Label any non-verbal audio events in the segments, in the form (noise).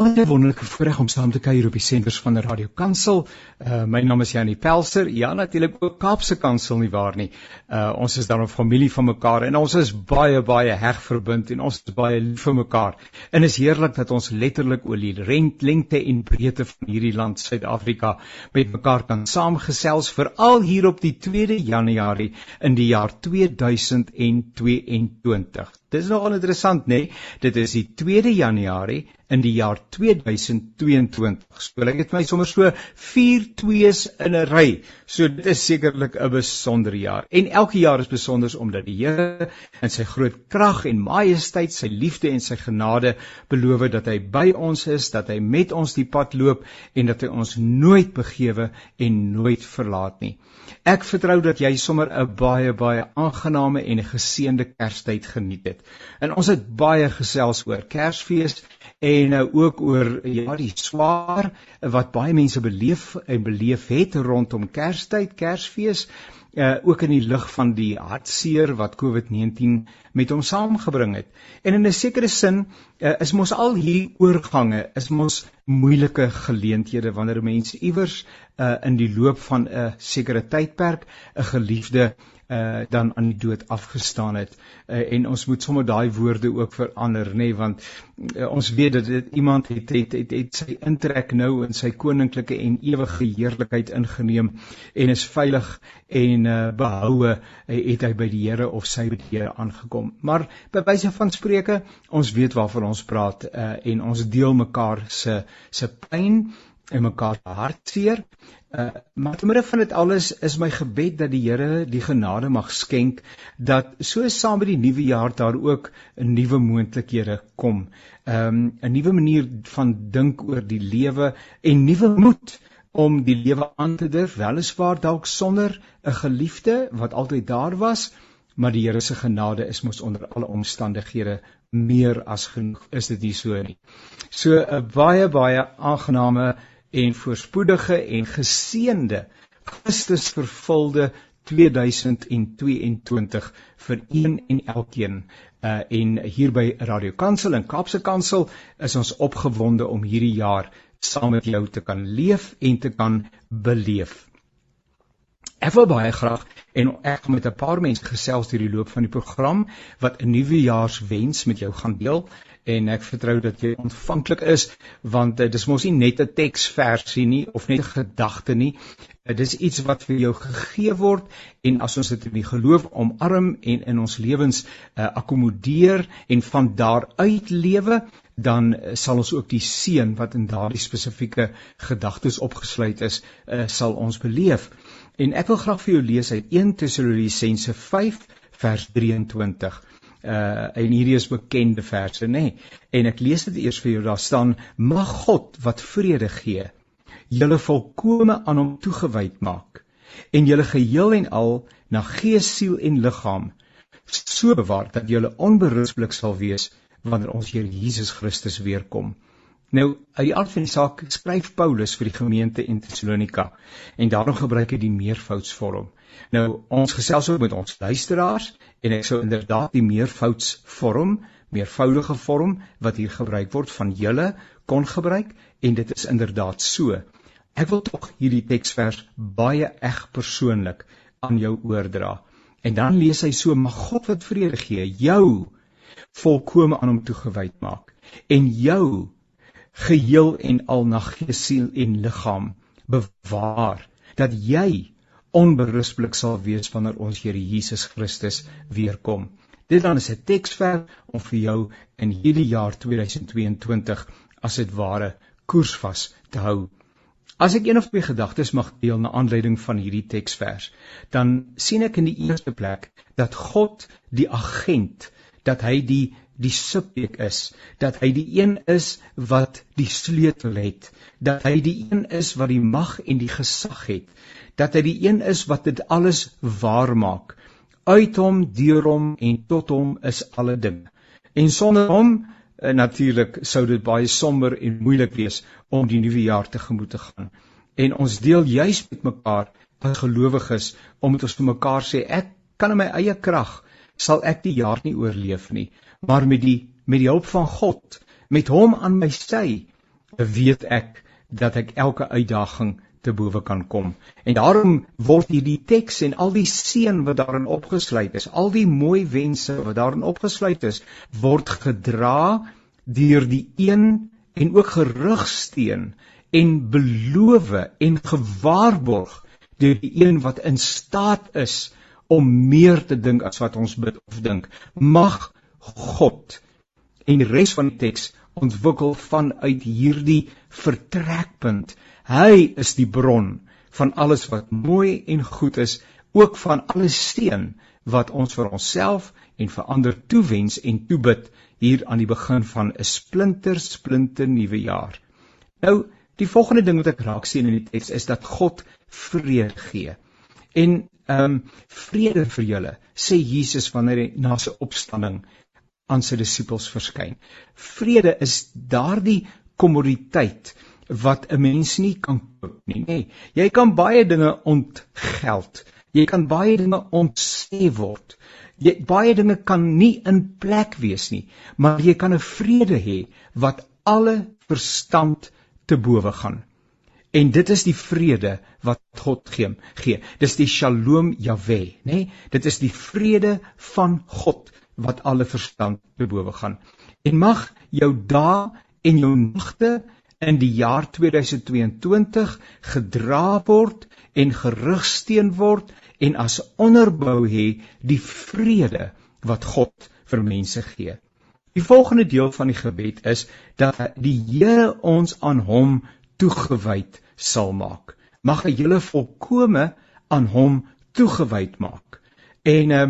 'n wonderlike voorreg om saam te kuier op die senders van Radio Kansel. Uh my naam is Janie Pelser. Ja, natuurlik ook Kaapse Kansel nie waar nie. Uh ons is dan 'n familie van mekaar en ons is baie baie heg verbind en ons is baie lief vir mekaar. En is heerlik dat ons letterlik oor die lengte en breedte van hierdie land Suid-Afrika met mekaar kan saamgesels veral hier op die 2de Januarie in die jaar 2022. Dis nogal interessant, nê? Nee? Dit is die 2de Januarie in die jaar 2022. Speel ek dit my sommer so 4 2's in 'n ry. So dit is sekerlik 'n besondere jaar. En elke jaar is besonder omdat die Here in sy groot krag en majesteit, sy liefde en sy genade beloof dat hy by ons is, dat hy met ons die pad loop en dat hy ons nooit begewe en nooit verlaat nie. Ek vertrou dat jy sommer 'n baie baie aangename en geseënde Kerstyd geniet het. En ons het baie gesels oor Kersfees en nou ook oor ja die swaar wat baie mense beleef en beleef het rondom Kerstyd, Kersfees uh, ook in die lig van die hartseer wat COVID-19 met hom saamgebring het. En in 'n sekere sin uh, is mos al hierdie oorgange is mos moeilike geleenthede wanneer mense iewers uh, in die loop van 'n sekere tydperk 'n geliefde uh dan aan die dood afgestaan het. Uh, en ons moet sommer daai woorde ook verander nê nee, want uh, ons weet dat dit iemand het het, het het sy intrek nou in sy koninklike en ewige heerlikheid ingeneem en is veilig en uh, behoue uh, het hy by die Here of sy by die Here aangekom. Maar by wyse van spreuke ons weet waarvan ons praat uh, en ons deel mekaar se se pyn en mekaar hartseer Uh, maar te midde van dit alles is my gebed dat die Here die genade mag skenk dat so saam met die nuwe jaar daar ook 'n nuwe moontlikhede kom. Um 'n nuwe manier van dink oor die lewe en nuwe moed om die lewe aan te durf, weliswaar dalk sonder 'n geliefde wat altyd daar was, maar die Here se genade is mos onder alle omstandighede meer as genoeg. Is dit nie so nie? So 'n baie baie aangename en voorspoedige en geseënde Christus vervulde 2022 vir een en elkeen. Uh en hier by Radio Kansel en Kaapse Kansel is ons opgewonde om hierdie jaar saam met jou te kan leef en te kan beleef. Ek wil baie graag en ek met 'n paar mense gesels deur die loop van die program wat 'n nuwe jaarswens met jou gaan deel en ek vertrou dat jy ontvanklik is want uh, dis mos nie net 'n teksversie nie of net 'n gedagte nie. Uh, dis iets wat vir jou gegee word en as ons dit in die geloof omarm en in ons lewens uh, akkommodeer en van daar uit lewe dan uh, sal ons ook die seën wat in daardie spesifieke gedagtes opgesluit is uh, sal ons beleef en ek wil graag vir jou lees uit 1 Tessalonisense 5 vers 23 uh en hierdie is bekende verse nê? Nee. en ek lees dit eers vir jou. Daar staan mag God wat vrede gee julle volkome aan hom toegewyd maak en julle geheel en al na gees siel en liggaam so bewaar dat julle onberusblik sal wees wanneer ons Here Jesus Christus weer kom Nou uit die aard van die saak skryf Paulus vir die gemeente in Tessalonika en daarom gebruik hy die meervoudsvorm. Nou ons gesels ook met ons luisteraars en ek sou inderdaad die meervoudsvorm, meervoudige vorm wat hier gebruik word van julle kon gebruik en dit is inderdaad so. Ek wil tog hierdie teksvers baie eg persoonlik aan jou oordra. En dan lees hy so: "Mag God wat vrede gee, jou volkome aan hom toegewyd maak en jou geheel en al na gees, siel en liggaam bewaar dat jy onberusblik sal wees wanneer ons Here Jesus Christus weer kom. Dit dan is 'n teksver om vir jou in hierdie jaar 2022 as dit ware koersvas te hou. As ek een of twee gedagtes mag deel na aanleiding van hierdie teksvers, dan sien ek in die eerste plek dat God die agent, dat hy die die subjek is, dat hy die een is wat die sleutel het, dat hy die een is wat die mag en die gesag het, dat hy die een is wat dit alles waar maak. Uit hom, deur hom en tot hom is alle dinge. En sonder hom eh, natuurlik sou dit baie somber en moeilik wees om die nuwe jaar tegemoet te gaan. En ons deel juis met mekaar as gelowiges omdat ons vir mekaar sê ek kan in my eie krag sal ek die jaar nie oorleef nie maar met die met die hulp van God, met hom aan my sy, weet ek dat ek elke uitdaging te bowe kan kom. En daarom word hierdie teks en al die seën wat daarin opgesluit is, al die mooi wense wat daarin opgesluit is, word gedra deur die een en ook gerugsteen en belowe en gewaarborg deur die een wat in staat is om meer te dink as wat ons bid of dink. Mag God en die res van die teks ontwikkel vanuit hierdie vertrekpunt Hy is die bron van alles wat mooi en goed is, ook van alle steen wat ons vir onsself en vir ander toewens en toebid hier aan die begin van 'n splinter splinter nuwe jaar. Nou, die volgende ding wat ek raak sien in die teks is dat God vrede gee. En ehm um, vrede vir julle, sê Jesus wanneer hy na sy opstanding aan sy disippels verskyn. Vrede is daardie kommoditeit wat 'n mens nie kan koop nie, nê. Nee, jy kan baie dinge ontgeld. Jy kan baie dinge ontsê word. Jy baie dinge kan nie in plek wees nie, maar jy kan 'n vrede hê wat alle verstand te bowe gaan. En dit is die vrede wat God gee. gee. Dis die Shalom Jahwe, nê? Nee? Dit is die vrede van God wat alle verstand te bowe gaan. En mag jou dae en jou nagte in die jaar 2022 gedra word en gerugsteen word en as onderbou hê die vrede wat God vir mense gee. Die volgende deel van die gebed is dat die Here ons aan hom toegewyd sal maak. Mag hy julle volkome aan hom toegewyd maak. En uh,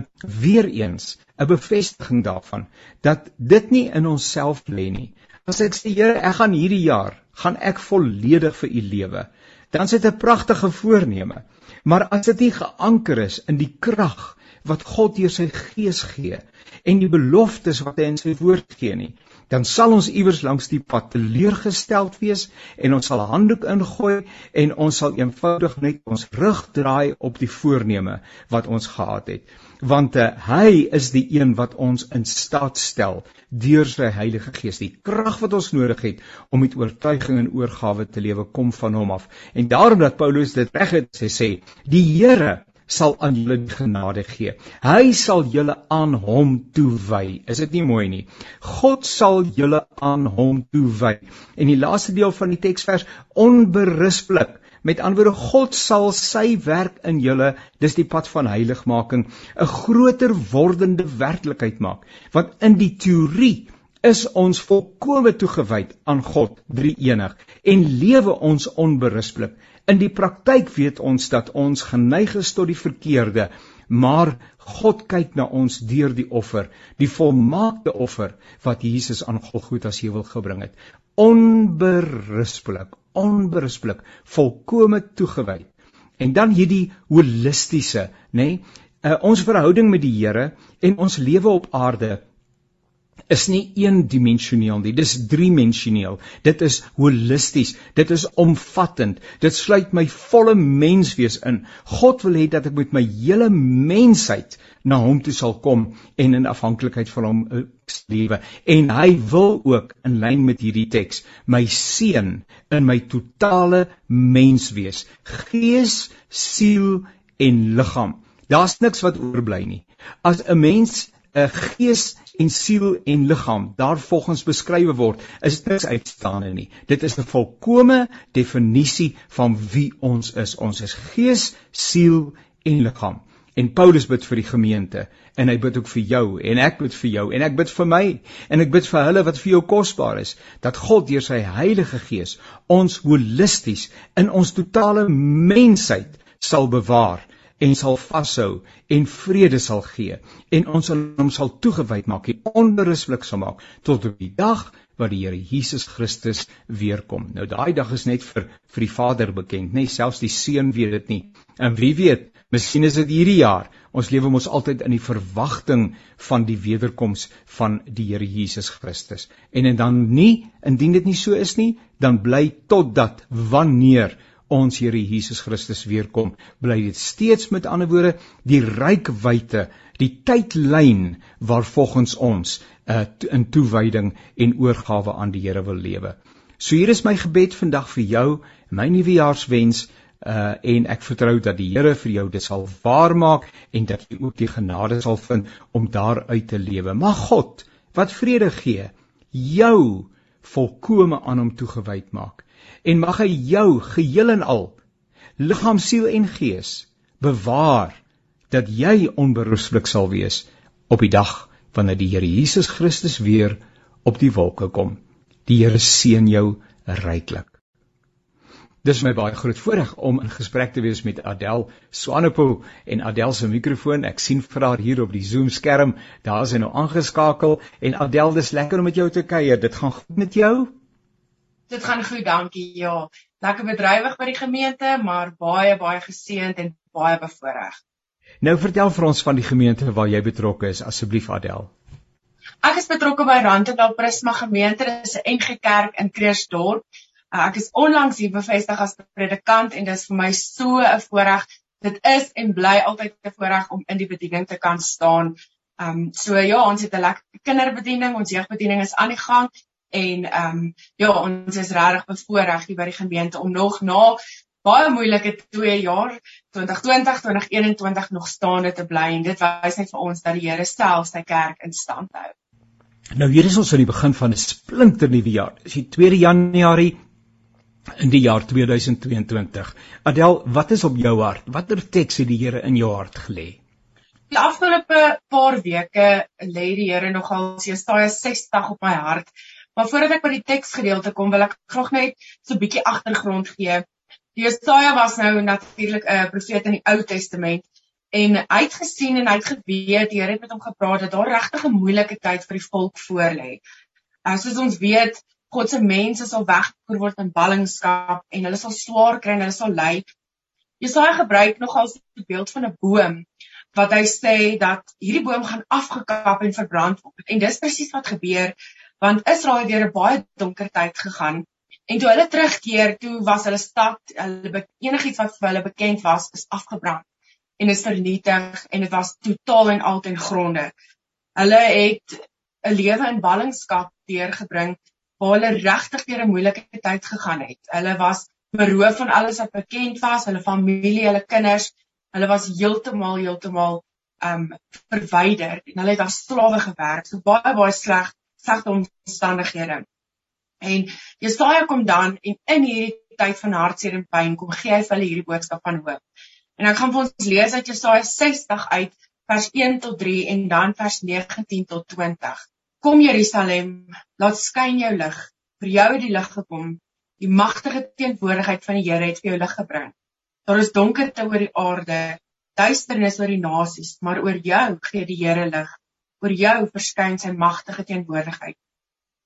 weer eens 'n bevestiging daarvan dat dit nie in onsself lê nie. As ek sê Here, ek gaan hierdie jaar gaan ek volledig vir u lewe. Dan is dit 'n pragtige voorneme. Maar as dit nie geanker is in die krag wat God deur sy gees gee en die beloftes wat hy in sy woord gee nie, dan sal ons iewers langs die pad teleurgesteld wees en ons sal 'n handdoek ingooi en ons sal eenvoudig net ons rug draai op die voorneme wat ons gehad het want uh, hy is die een wat ons in staat stel deur sy Heilige Gees. Die krag wat ons nodig het om met oortuiging en oorgawe te lewe kom van hom af. En daarom dat Paulus dit reg het sê sê, die Here sal aan julle genade gee. Hy sal julle aan hom toewy. Is dit nie mooi nie? God sal julle aan hom toewy. En die laaste deel van die teksvers onberispelik Met ander woorde, God sal sy werk in julle, dis die pad van heiligmaking, 'n groter wordende werklikheid maak. Want in die teorie is ons volkome toegewyd aan God, drie enig, en lewe ons onberispelik. In die praktyk weet ons dat ons geneig is tot die verkeerde, maar God kyk na ons deur die offer, die volmaakte offer wat Jesus aan Golgotha se heuwel gebring het. Onberispelik, onberispelik, volkome toegewyd. En dan hierdie holistiese, nê, nee, uh, ons verhouding met die Here en ons lewe op aarde is nie eendimensioneel nie, dis driedimensioneel. Dit is holisties, dit is omvattend. Dit sluit my volle menswees in. God wil hê dat ek met my hele mensheid na hom toe sal kom en in afhanklikheid van hom uh, lewe. En hy wil ook in lyn met hierdie teks my seën in my totale menswees, gees, siel en liggaam. Daar's niks wat oorbly nie. As 'n mens 'n gees en siel en liggaam daarvolgens beskrywe word, is niks uitstaande nie. Dit is 'n volkomme definisie van wie ons is. Ons is gees, siel en liggaam. En Paulus bid vir die gemeente en hy bid ook vir jou en ek bid vir jou en ek bid vir my en ek bid vir hulle wat vir jou kosbaar is dat God deur sy Heilige Gees ons holisties in ons totale mensheid sal bewaar en sal vashou en vrede sal gee en ons hom sal toegewyd maak en onberispelik sal maak tot op die dag wat die Here Jesus Christus weer kom. Nou daai dag is net vir vir die Vader bekend, net selfs die Seun weet dit nie. En wie weet, miskien is dit hierdie jaar. Ons lewe mos altyd in die verwagting van die wederkoms van die Here Jesus Christus. En en dan nie, indien dit nie so is nie, dan bly totdat wanneer ons Here Jesus Christus weer kom, bly dit steeds met ander woorde die rykwyte, die tydlyn waar volgens ons uh, in toewyding en oorgawe aan die Here wil lewe. So hier is my gebed vandag vir jou, my nuwejaarswens uh en ek vertrou dat die Here vir jou dit sal waarmaak en dat jy ook die genade sal vind om daaruit te lewe. Mag God wat vrede gee, jou volkome aan hom toegewyd maak en mag hy jou geheel en al liggaam, siel en gees bewaar dat jy onberooslik sal wees op die dag wanneer die Here Jesus Christus weer op die wolke kom. Die Here seën jou ryklik. Dis my baie groot voorreg om in gesprek te wees met Adel Swanepoel en Adel se mikrofoon. Ek sien vir haar hier op die Zoom skerm. Daar is hy nou aangeskakel en Adel, dis lekker om met jou te kuier. Dit gaan goed met jou? Dit gaan goed, dankie. Ja, lekker bedrywig by die gemeente, maar baie baie geseënd en baie bevoorreg. Nou vertel vir ons van die gemeente waar jy betrokke is, asseblief Adel. Ek is betrokke by Randendal Prisma Gemeente. Dit is 'n NG Kerk in Kreersdorp. Uh, ek is onlangs hier bevestig as predikant en dit is vir my so 'n voorreg. Dit is en bly altyd 'n voorreg om in die bediening te kan staan. Ehm um, so ja, ons het 'n lekker kinderbediening, ons jeugbediening is aan die gang en ehm um, ja, ons is regtig bevoorreg hier by die gemeente om nog na baie moeilike 2 jaar 2020 2021 nog staande te bly en dit wys net vir ons dat die Here self sy kerk in stand hou. Nou hier is ons aan die begin van 'n splinter nuwe jaar. Dis die 2 Januarie in die jaar 2022. Adel, wat is op jou hart? Watter teks het die Here in jou hart gelê? Die afgelope paar weke lê die Here nogal Jesaja 60 op my hart. Maar voordat ek by die teksgedeelte kom, wil ek graag net so 'n bietjie agtergrond gee. Jesaja was nou natuurlik 'n profeet in die Ou Testament en hy het gesien en hy het geweet, die Here het met hom gepraat dat daar regtig 'n moeilike tyd vir die volk voorlê. As ons weet, God se mense sal weggevoer word in ballingskap en hulle sal swaar kry en hulle sal ly. Jesaja gebruik nogal 'n beeld van 'n boom wat hy sê dat hierdie boom gaan afgekap en verbrand word. En dis presies wat gebeur want Israel het deur 'n baie donker tyd gegaan. En toe hulle terugkeer, toe was hulle stad, hulle enigiets wat vir hulle bekend was, is afgebrand en is vernietig en dit was totaal en al ten gronde. Hulle het 'n lewe in ballingskap deurgebring waar hulle regtig deur 'n moeilike tyd gegaan het. Hulle was beroof van alles wat bekend was, hulle familie, hulle kinders. Hulle was heeltemal heeltemal um verwyder en hulle het as slawe gewerk. So baie baie sleg, slegte omstandighede. En Jesaja kom dan en in hierdie tyd van hartseer en pyn kom gee hy vir hulle hierdie boodskap van hoop. En ek gaan vir ons lees uit Jesaja 60 uit vers 1 tot 3 en dan vers 19 tot 20. Kom Jerusalem, laat skyn jou lig. Vir jou het die lig gekom. Die magtige teenwoordigheid van die Here het vir jou lig gebring. Daar is donkerte oor die aarde, duisternis oor die nasies, maar oor jou gee die Here lig. Oor jou verskyn sy magtige teenwoordigheid.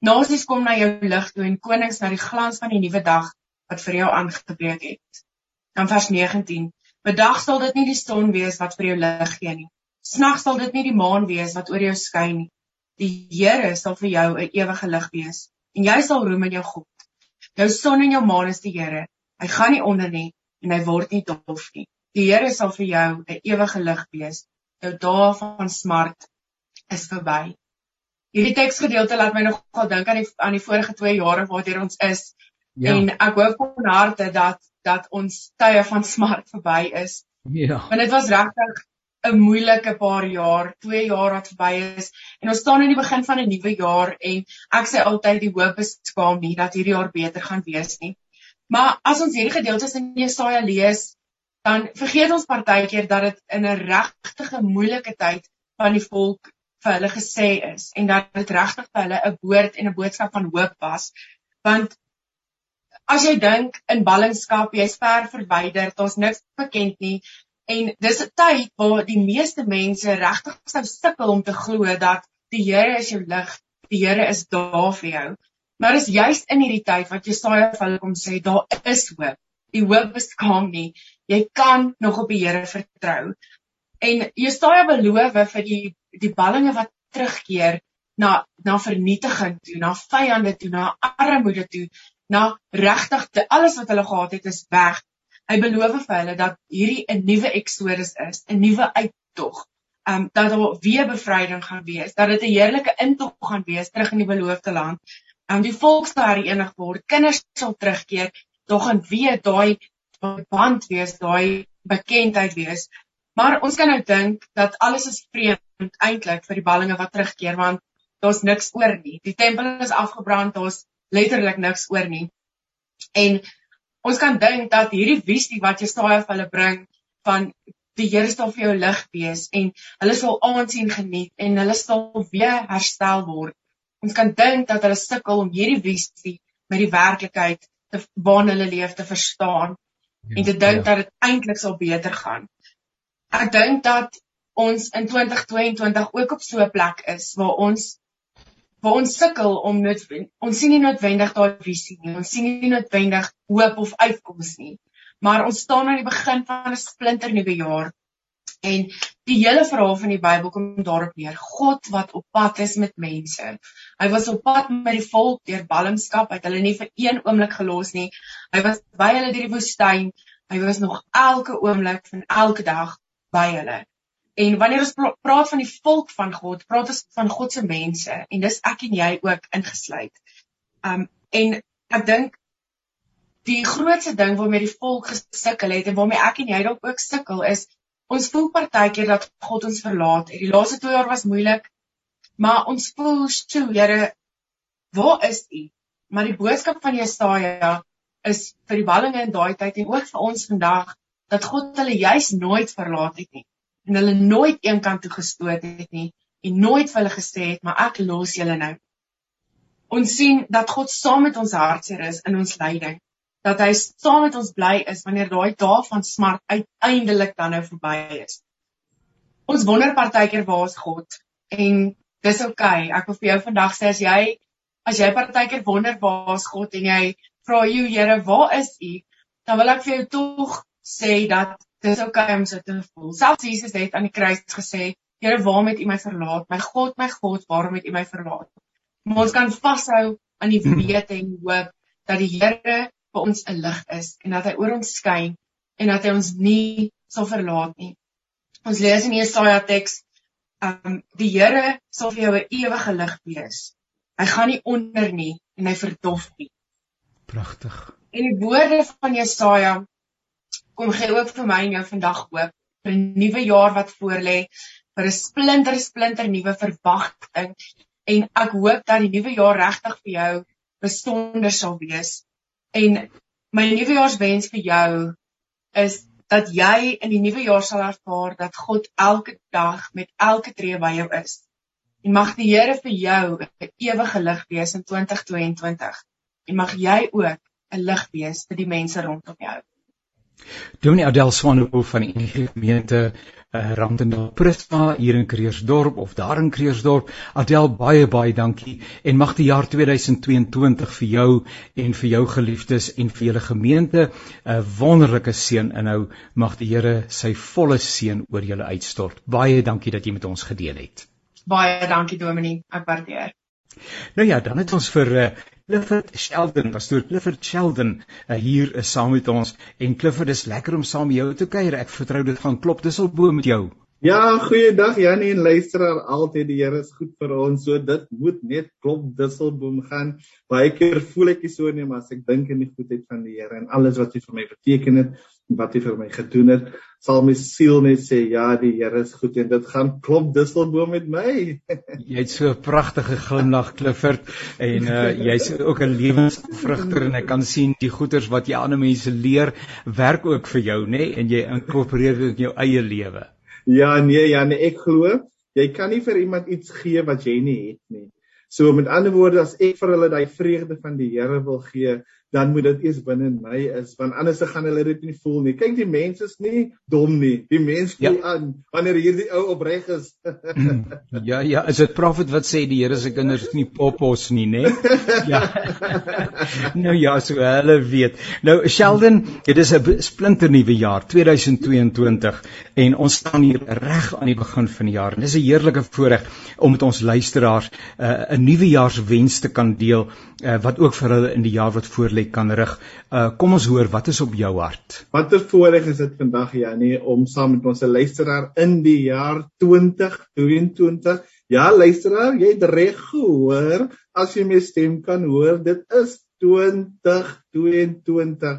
Nasies kom na jou lig toe en konings na die glans van die nuwe dag wat vir jou aangebreek het. Dan vers 19. Bedag sal dit nie die son wees wat vir jou lig gee nie. Snags sal dit nie die maan wees wat oor jou skyn nie. Die Here sal vir jou 'n ewige lig wees en jy sal roem in jou God. Jou son en jou maan is die Here. Hy gaan nie onder nie en hy word nie dof nie. Die Here sal vir jou 'n ewige lig wees. Jou dae van smart is verby. Hierdie teksgedeelte laat my nogal dink aan die aan die vorige 2 jare waartoe ons is. Ja. En ek hoop van harte dat dat ons tye van smart verby is. Ja. Want dit was regtig 'n moeilike paar jaar, 2 jaar wat verby is en ons staan in die begin van 'n nuwe jaar en ek sê altyd die hoop is skaam nie dat hierdie jaar beter gaan wees nie. Maar as ons hierdie gedeeltes in Jesaja lees, dan vergeet ons partykeer dat dit in 'n regtige moeilike tyd van die volk vir hulle gesê is en dat dit regtig vir hulle 'n woord en 'n boodskap van hoop was. Want as jy dink in ballingskap, jy's ver verwyder, daar's niks bekend nie, En dis 'n tyd waar die meeste mense regtig sou sukkel om te glo dat die Here is jou lig, die Here is daar vir jou. Maar dis juist in hierdie tyd wat Jesaja vir hulle kom sê daar is hoop. Die hoop beskaam nie. Jy kan nog op die Here vertrou. En Jesaja beloof vir die die ballinge wat terugkeer na na vernietiging toe, na vyande toe, na armoede toe, na regtig alles wat hulle gehad het is weg hy beloof vir hulle dat hierdie 'n nuwe eksodus is, 'n nuwe uittog. Um dat daar weer bevryding gaan wees, dat dit 'n heerlike intog gaan wees terug in die beloofde land. En die volk sal herenig word, kinders sal terugkeer, tog en weet daai band wees, daai bekendheid wees. Maar ons kan nou dink dat alles is vreemd eintlik vir die ballinge wat terugkeer want daar's niks oor nie. Die tempel is afgebrand, daar's letterlik niks oor nie. En ons kan dink dat hierdie visie wat Jesaja vir hulle bring van die Here sal vir jou lig wees en hulle sal aansien geniet en hulle sal weer herstel word. Ons kan dink dat hulle sukkel om hierdie visie met die werklikheid te waarin hulle leef te verstaan ja, en te dink ja. dat dit eintlik sal beter gaan. Ek dink dat ons in 2022 ook op so 'n plek is waar ons waar ons sukkel om net ons sien nie noodwendig daai visie nie. Ons sien nie noodwendig hoop of uitkoms nie maar ons staan aan die begin van 'n splinter nuwe jaar. En die hele verhaal van die Bybel kom daarop neer. God wat op pad is met mense. Hy was op pad met die volk deur ballingskap, het hulle nie vir een oomblik gelos nie. Hy was by hulle deur die woestyn. Hy was nog elke oomblik van elke dag by hulle. En wanneer ons praat van die volk van God, praat ons van God se mense en dis ek en jy ook ingesluit. Um en ek dink die grootste ding waarmee die volk gesukkel het en waarmee ek en jy dalk ook sukkel is ons voel partykeer dat God ons verlaat het. Die laaste 2 jaar was moeilik, maar ons voel so, Here, waar is U? Maar die boodskap van Jesaja is vir die ballinge in daai tyd en ook vir ons vandag dat God hulle juis nooit verlaat het nie en hulle nooit eenkant toe gestoot het nie en nooit vir hulle gesê het maar ek los julle nou. Ons sien dat God saam met ons hartseer is in ons lyding dat hy saam met ons bly is wanneer daai dae van smart uiteindelik dan nou verby is. Ons wonder partykeer waar is God en dis oukei. Okay. Ek wil vir jou vandag sê as jy as jy partykeer wonder waar is God en jy vra jy Here, waar is U? Dan wil ek vir jou tog sê dat dis oukei okay om so te voel. Selfs Jesus het aan die kruis gesê, Here, waarom het U my verlaat? My God, my God, waarom het U my verlaat? Maar ons kan vashou aan die wete en hoop dat die Here vir ons 'n lig is en dat hy oor ons skyn en dat hy ons nie sal verlaat nie. Ons lees in Jesaja teks, um die Here sal vir jou 'n ewige lig wees. Hy gaan nie onder nie en hy verdof nie. Pragtig. En die woorde van Jesaja kom gee ook vir my en jou vandag hoop vir 'n nuwe jaar wat voorlê, vir 'n splinter splinter nuwe verwagting en ek hoop dat die nuwe jaar regtig vir jou besonder sal wees En my nuwejaarswens vir jou is dat jy in die nuwe jaar sal ervaar dat God elke dag met elke tree by jou is. En mag die Here vir jou 'n ewige lig wees in 2022. En mag jy ook 'n lig wees vir die mense rondom jou. Dominee Adel Swanepoel van die gemeente uh, Randendal Prisma hier in Kreersdorp of daar in Kreersdorp. Adel baie baie dankie en mag die jaar 2022 vir jou en vir jou geliefdes en vir julle gemeente 'n wonderlike seën inhou. Mag die Here sy volle seën oor julle uitstort. Baie dankie dat jy met ons gedeel het. Baie dankie Dominee, ek waardeer. Nou ja, dan het ons vir uh, Clifford Sheldon, pastoor Clifford Sheldon uh, hier is saam met ons en Clifford is lekker om saam met jou te kuier. Ek vertrou dit gaan klop disselbo met jou. Ja, goeiedag Janie en luisteraar. Altyd die Here is goed vir ons. So dit moet net klop disselboom gaan. Baie keer voel ek so nie, maar as ek dink aan die goedheid van die Here en alles wat hy vir my beteken het, wat hy vir my gedoen het, sal my siel net sê ja, die Here is goed en dit gaan klop disselboom met my. (laughs) jy het so 'n pragtige glimlag Clifford en uh, jy's ook 'n lewensvrugter en ek kan sien die goeders wat jy ander mense leer werk ook vir jou, nê, nee? en jy inkorporeer dit in jou eie lewe. Ja, nee, ja, nee, ek glo jy kan nie vir iemand iets gee wat jy nie het nie. So met ander woorde as ek vir hulle daai vreugde van die Here wil gee, dan moet dit eers binne in my is want anders gaan hulle dit nie voel nie. Kyk die mense is nie dom nie. Die mens voel ja. aan wanneer hierdie ou opreg is. ja ja, is dit profet wat sê die Here se kinders nie poppos nie, né? (laughs) Ja. nou ja, so hulle weet. Nou Sheldon, dit is 'n splinter nuwe jaar, 2022 en ons staan hier reg aan die begin van die jaar. En dis 'n heerlike voorreg om met ons luisteraars uh, 'n nuwejaarswens te kan deel uh, wat ook vir hulle in die jaar wat voorlê kan rig. Uh, kom ons hoor wat is op jou hart. Watter voorreg is dit vandag Janie om saam met ons luisteraar in die jaar 2022 Ja, luisteraar, jy het reg gehoor. As jy my stem kan hoor, dit is 2022.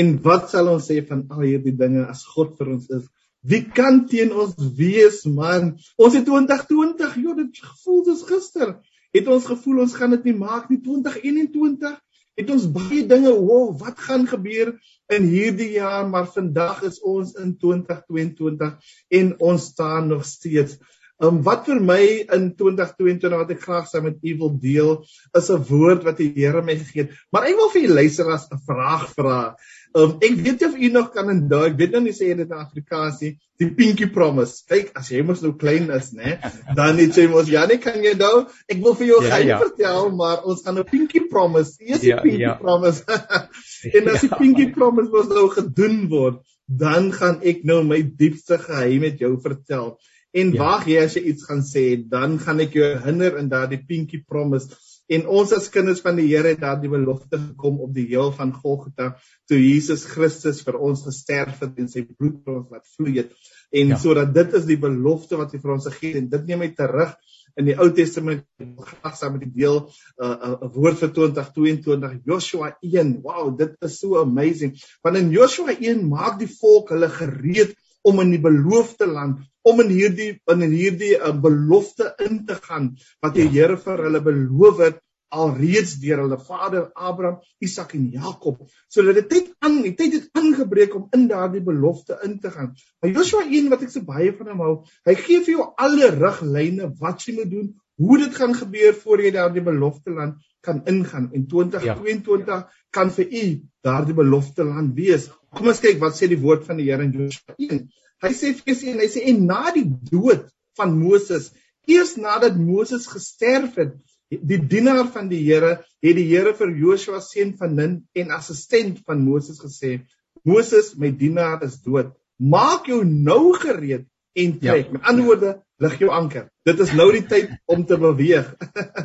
En wat sal ons sê van al hierdie dinge as God vir ons is? Wie kan teen ons wees, man? Ons het 2020, joh, dit gevoel soos gister. Het ons gevoel ons gaan dit nie maak nie 2021? Het ons baie dinge, wow, wat gaan gebeur in hierdie jaar, maar vandag is ons in 2022 en ons staan nog steeds Um wat vir my in 2022 wat ek graag saam met u wil deel is 'n woord wat die Here my gegee het. Maar ek wil vir u luisteraars 'n vraag vra. Um ek weet of u nog kan onthou, ek weet nou nie sê dit in Afrikaans nie, die pinky promise. Kyk, as jy mos nou klein is, né, dan net sê mos ja, nee kan jy nou, ek wil vir jou ja, ja. vertel, maar ons gaan 'n pinky promise. Eers die ja, pinky ja. promise. (laughs) en as die ja, pinky promise mos nou gedoen word, dan gaan ek nou my diepste geheim met jou vertel. En ja. wag jy as jy iets gaan sê, dan gaan ek jou herinner in daardie pinky promise. En ons as kinders van die Here het daardie belofte gekom op die heel van Golgotha toe Jesus Christus vir ons gesterf het en sy bloed vir ons laat vloei het. En ja. sodat dit is die belofte wat hy vir ons gegee het en dit neem hy terug in die Ou Testament graag saam met die deel 'n uh, uh, woord vir 2022 Joshua 1. Wow, dit is so amazing. Want in Joshua 1 maak die volk hulle gereed om in die beloofde land om in hierdie in hierdie uh, belofte in te gaan wat die ja. Here vir hulle beloof het alreeds deur hulle vader Abraham, Isak en Jakob. So hulle het tyd aan, die tyd het aangebreek om in daardie belofte in te gaan. Maar Joshua 1 wat ek so baie van hom hou, hy gee vir jou alle riglyne wat jy moet doen, hoe dit gaan gebeur voor jy daardie belofte land kan ingaan en 2022 ja. kan vir u daardie belofte land wees. Kom ons kyk wat sê die woord van die Here in Joshua 1. Hy sê vers 1, hy sê en na die dood van Moses, eers nadat Moses gesterf het, die dienaar van die Here, het die Here vir Joshua seun van Nun en assistent van Moses gesê: "Moses, my dienaar is dood. Maak jou nou gereed en trek." Ja. Met ander woorde, lig jou anker. Dit is nou die tyd om te beweeg.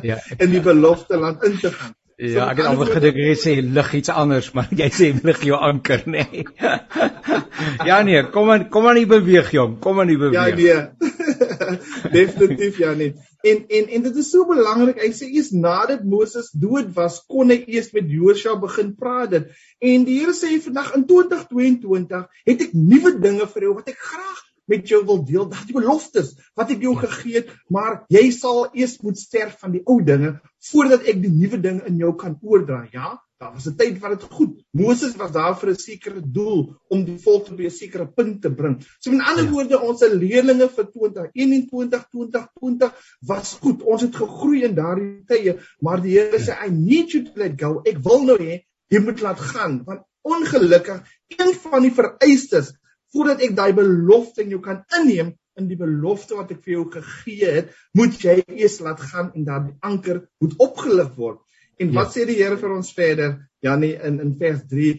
Ja. (laughs) in die beloofde land in te gaan. Ja, ek het alweer gedink jy sê lig iets anders, (laughs) maar jy sê lig jou anker, nê. Nee. (laughs) ja nee, kom aan, kom aan, jy beweeg jong, kom aan, jy beweeg. Ja nee. Definitief ja nee. En en en dit is so belangrik. Hy sê eers nadat Moses dood was, kon hy eers met Josua begin praat dit. En die Here sê vandag in 2022 het ek nuwe dinge vir jou wat ek graag met jou wil deel, daardie beloftes wat ek jou gegee het, maar jy sal eers moet sterf van die ou dinge voordat ek die nuwe dinge in jou kan oordra. Ja, daar was 'n tyd wat dit goed. Moses was daar vir 'n sekere doel om die volk tot 'n sekere punt te bring. So in ander ja. woorde, ons se leerlinge vir 2021, 2020 was goed. Ons het gegroei in daardie tye, maar die Here sê I need you to let go. Ek wil nou hê jy moet laat gaan want ongelukkig een van die vereistes voordat ek daai belofte in jou kan inneem in die belofte wat ek vir jou gegee het, moet jy eers laat gaan en daardie anker moet opgelig word. En wat ja. sê die Here vir ons verder? Janie in in vers 3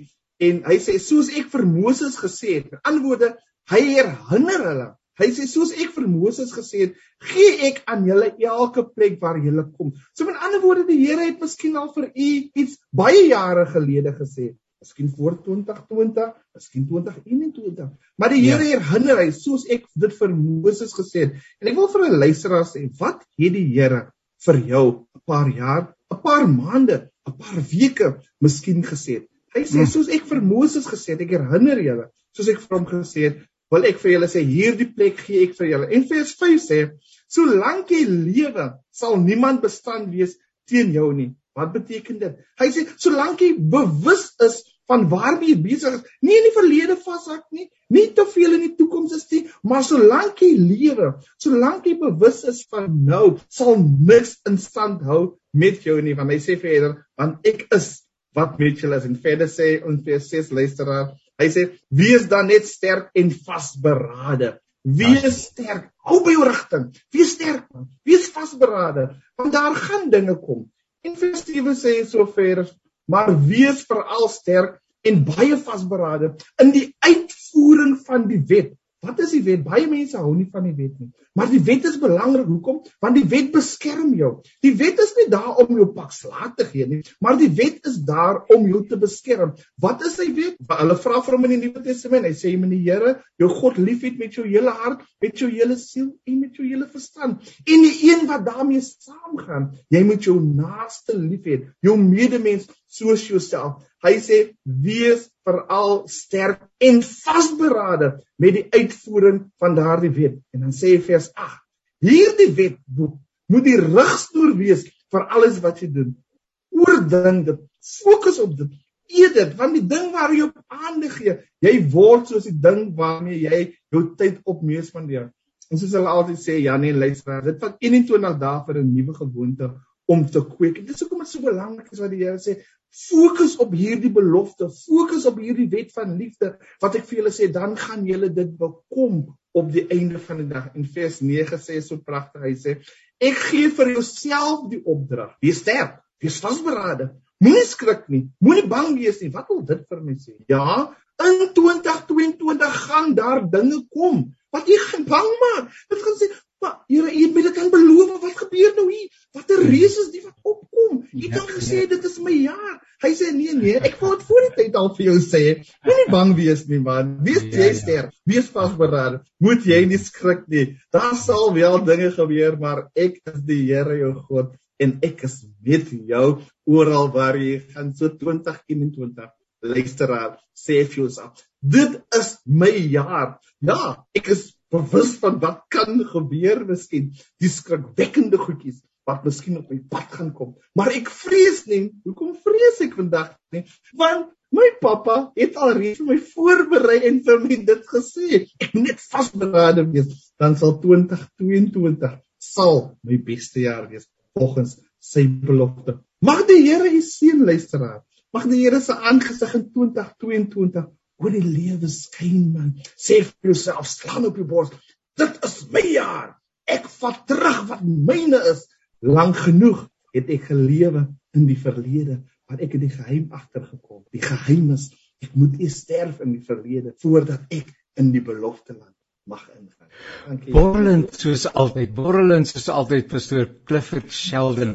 en hy sê soos ek vir Moses gesê het, met antwoorde, hy herinner hulle. Hy sê soos ek vir Moses gesê het, gee ek aan julle elke plek waar julle kom. So met ander woorde, die Here het miskien al vir u iets baie jare gelede gesê miskien voor 2020, miskien 2021. Maar die Here ja. herinner hy soos ek dit vir Moses gesê het. En ek wil vir 'n luisteraar sê, wat het die Here vir jou 'n paar jaar, 'n paar maande, 'n paar weke miskien gesê? Hy sê hmm. soos ek vir Moses gesê het, ek herinner julle, soos ek vir hom gesê het, wil ek vir julle sê hierdie plek gee ek vir julle. En vers 5 sê, solank jy lewe, sal niemand bestand wees teen jou nie. Wat beteken dit? Hy sê solank jy bewus is van waarmee jy besig is, nie in die verlede vashak nie, nie te veel in die toekoms is nie, maar solank jy lewe, solank jy bewus is van nou, sal niks in stand hou met jou nie. Want hy sê verder, want ek is wat met julle is en verder sê ons vers 6 luisteraar, hy sê wees dan net sterk en vasberade. Wees sterk, hou by jou rigting. Wees sterk man. Wees vasberade want daar gaan dinge kom. En vers 7 sê so ver, maar wees veral sterk en baie vasberade in die uitvoering van die wet Wat is die wet? Baie mense hou nie van die wet nie. Maar die wet is belangrik. Hoekom? Want die wet beskerm jou. Die wet is nie daar om jou pak slaag te gee nie, maar die wet is daar om jou te beskerm. Wat is sy wet? Hulle vra vir hom in die Nuwe Testament. Hy sê moet die Here, jou God liefhet met jou hele hart, met jou hele siel en met jou hele verstand. En die een wat daarmee saamgaan, jy moet jou naaste liefhet, jou medemens soos jouself. Hy sê wees veral sterk en vasberade met die uitvoering van daardie wet. En dan sê vers 8: Hierdie wetboek moet die rigstoer wees vir alles wat jy doen. Oordink dit, fokus op dit. Eet dit, want die ding waar jy op aandag gee, jy word soos die ding waarmee jy jou tyd op mees spandeer. En soos hulle altyd sê, Janie luister, dit vat 21 dae vir 'n nuwe gewoonte om te kweek. Dit is hoekom dit so belangrik is wat die Here sê, fokus op hierdie belofte, fokus op hierdie wet van liefde wat ek vir julle sê, dan gaan julle dit bekom op die einde van die dag. In vers 9 sê so pragtig, hy sê, ek gee vir jouself die opdrag. Wees sterk, wees vasberade. Moenie skrik nie, moenie bang wees nie. Wat wil dit vir my sê? Ja, in 2022 gaan daar dinge kom wat jy gaan bang maak. Dit gaan sê, Maar Here, U het my dit dan beloof, wat gebeur nou hier? Watter reus is die wat opkom? U het dan gesê dit is my jaar. Hy sê nee nee, ek wou dit voor die tyd al vir jou sê. Moenie bang wees nie man. Wees ja, jy ja. sterk. Wees vasberad. Moet jy nie skrik nie. Daar sal wel dinge gebeur, maar ek is die Here jou God en ek is met jou oral waar jy gaan so 2021 luisteraar sê vir jouself dit is my jaar ja ek is bewus van wat kan gebeur miskien die skrikwekkende goedjies wat miskien op my pad gaan kom. Maar ek vrees nie hoekom vrees ek vandag nie? Want my pappa het alreeds vir my voorberei en vir my dit gesê. Ek net vasberade wees dan sal 2022 sal my beste jaar wees volgens sy belofte. Mag die Here u seën luisteraar. Mag die Here se aangesig in 2022 oor die lewe skyn man. Sê vir jouself, slaan op jou bors. Dit is my jaar. Ek vat terug wat myne is. Lank genoeg het ek gelewe in die verlede, maar ek het die geheim agtergekom. Die geheim is ek moet eers sterf in die verlede voordat ek in die belofte land mag ingaan. Dankie. Borrelend soos altyd, borrelend soos altyd pastoor Clifford Sheldon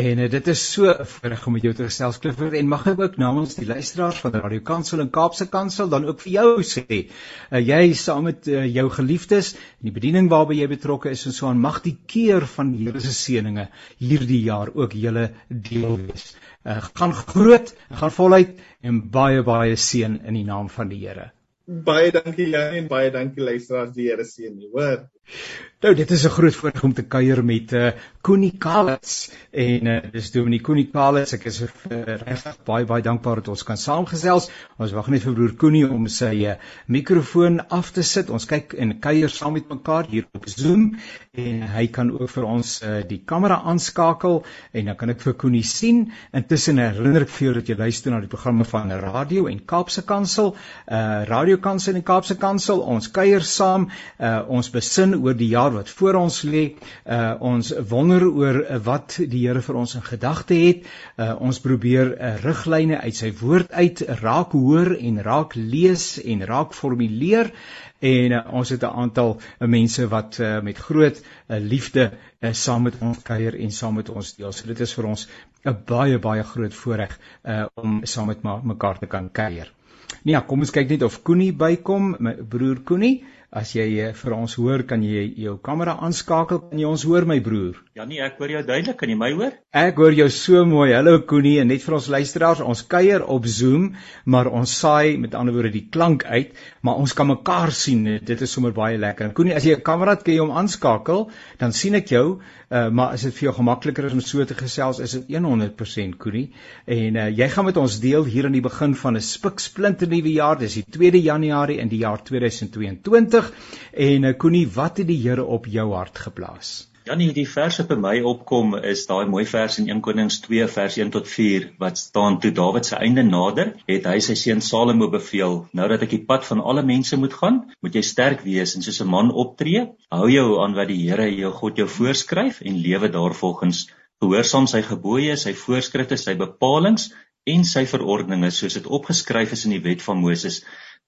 en uh, dit is so 'n voorreg om met jou te gesels Clifford en mag ek ook namens die luisteraars van Radio Kansel en Kaapse Kansel dan ook vir jou sê, uh, jy saam met uh, jou geliefdes en die bediening waarby jy betrokke is en so aan mag die keer van die Here se seëninge hierdie jaar ook julle deel wees. Uh, gaan groot, gaan voluit en baie baie seën in die naam van die Here. Baie dankie Janie en baie dankie luisteraars die Here seën jou hoor. Nou dit is 'n groot voorreg om te kuier met uh Koenie Kalits en uh dis Dominee Koenie Kalits. Ek is uh, regtig baie baie dankbaar dat ons kan saamgesels. Ons wag net vir broer Koenie om sy uh, mikrofoon af te sit. Ons kyk en kuier saam met mekaar hier op Zoom en hy kan ook vir ons uh die kamera aanskakel en dan kan ek vir Koenie sien. Intussen herinner ek vir jou dat jy luister na die programme van Radio en Kaapse Kansel, uh Radio Kansel en Kaapse Kansel. Ons kuier saam, uh ons besin oor die jaar wat voor ons lê. Uh ons wonder oor uh, wat die Here vir ons in gedagte het. Uh ons probeer uh, riglyne uit sy woord uit raak hoor en raak lees en raak formuleer en uh, ons het 'n aantal uh, mense wat uh, met groot uh, liefde uh, saam met ons kuier en saam met ons deel. So dit is vir ons 'n baie baie groot voorreg uh, om saam met mekaar te kan kuier. Nee, ja, kom ons kyk net of Koenie bykom, my broer Koenie. As jy uh, vir ons hoor, kan jy jou kamera aanskakel. Kan jy ons hoor my broer? Ja nee, ek hoor jou duidelik. Kan jy my hoor? Ek hoor jou so mooi. Hallo Koenie en net vir ons luisteraars, ons kuier op Zoom, maar ons saai met ander woorde die klank uit, maar ons kan mekaar sien. Dit is sommer baie lekker. Koenie, as jy 'n kamera het, kan jy hom aanskakel, dan sien ek jou. Uh, maar as dit vir jou gemakliker is om so te gesels, is dit 100% Koenie. En uh, jy gaan met ons deel hier aan die begin van 'n spiksplinter nuwe jaar. Dis die 2 Januarie in die jaar 2022 terug en uh, Koenie, wat het die Here op jou hart geplaas? Ja nee, die vers wat by my opkom is daai mooi vers in 1 Konings 2 vers 1 tot 4 wat staan toe Dawid se einde nader, het hy sy seun Salomo beveel: "Nou dat ek die pad van alle mense moet gaan, moet jy sterk wees en soos 'n man optree. Hou jou aan wat die Here jou God jou voorskryf en lewe daarvolgens. Gehoorsaam sy gebooie, sy voorskrifte, sy bepalinge en sy verordeninge soos dit opgeskryf is in die wet van Moses."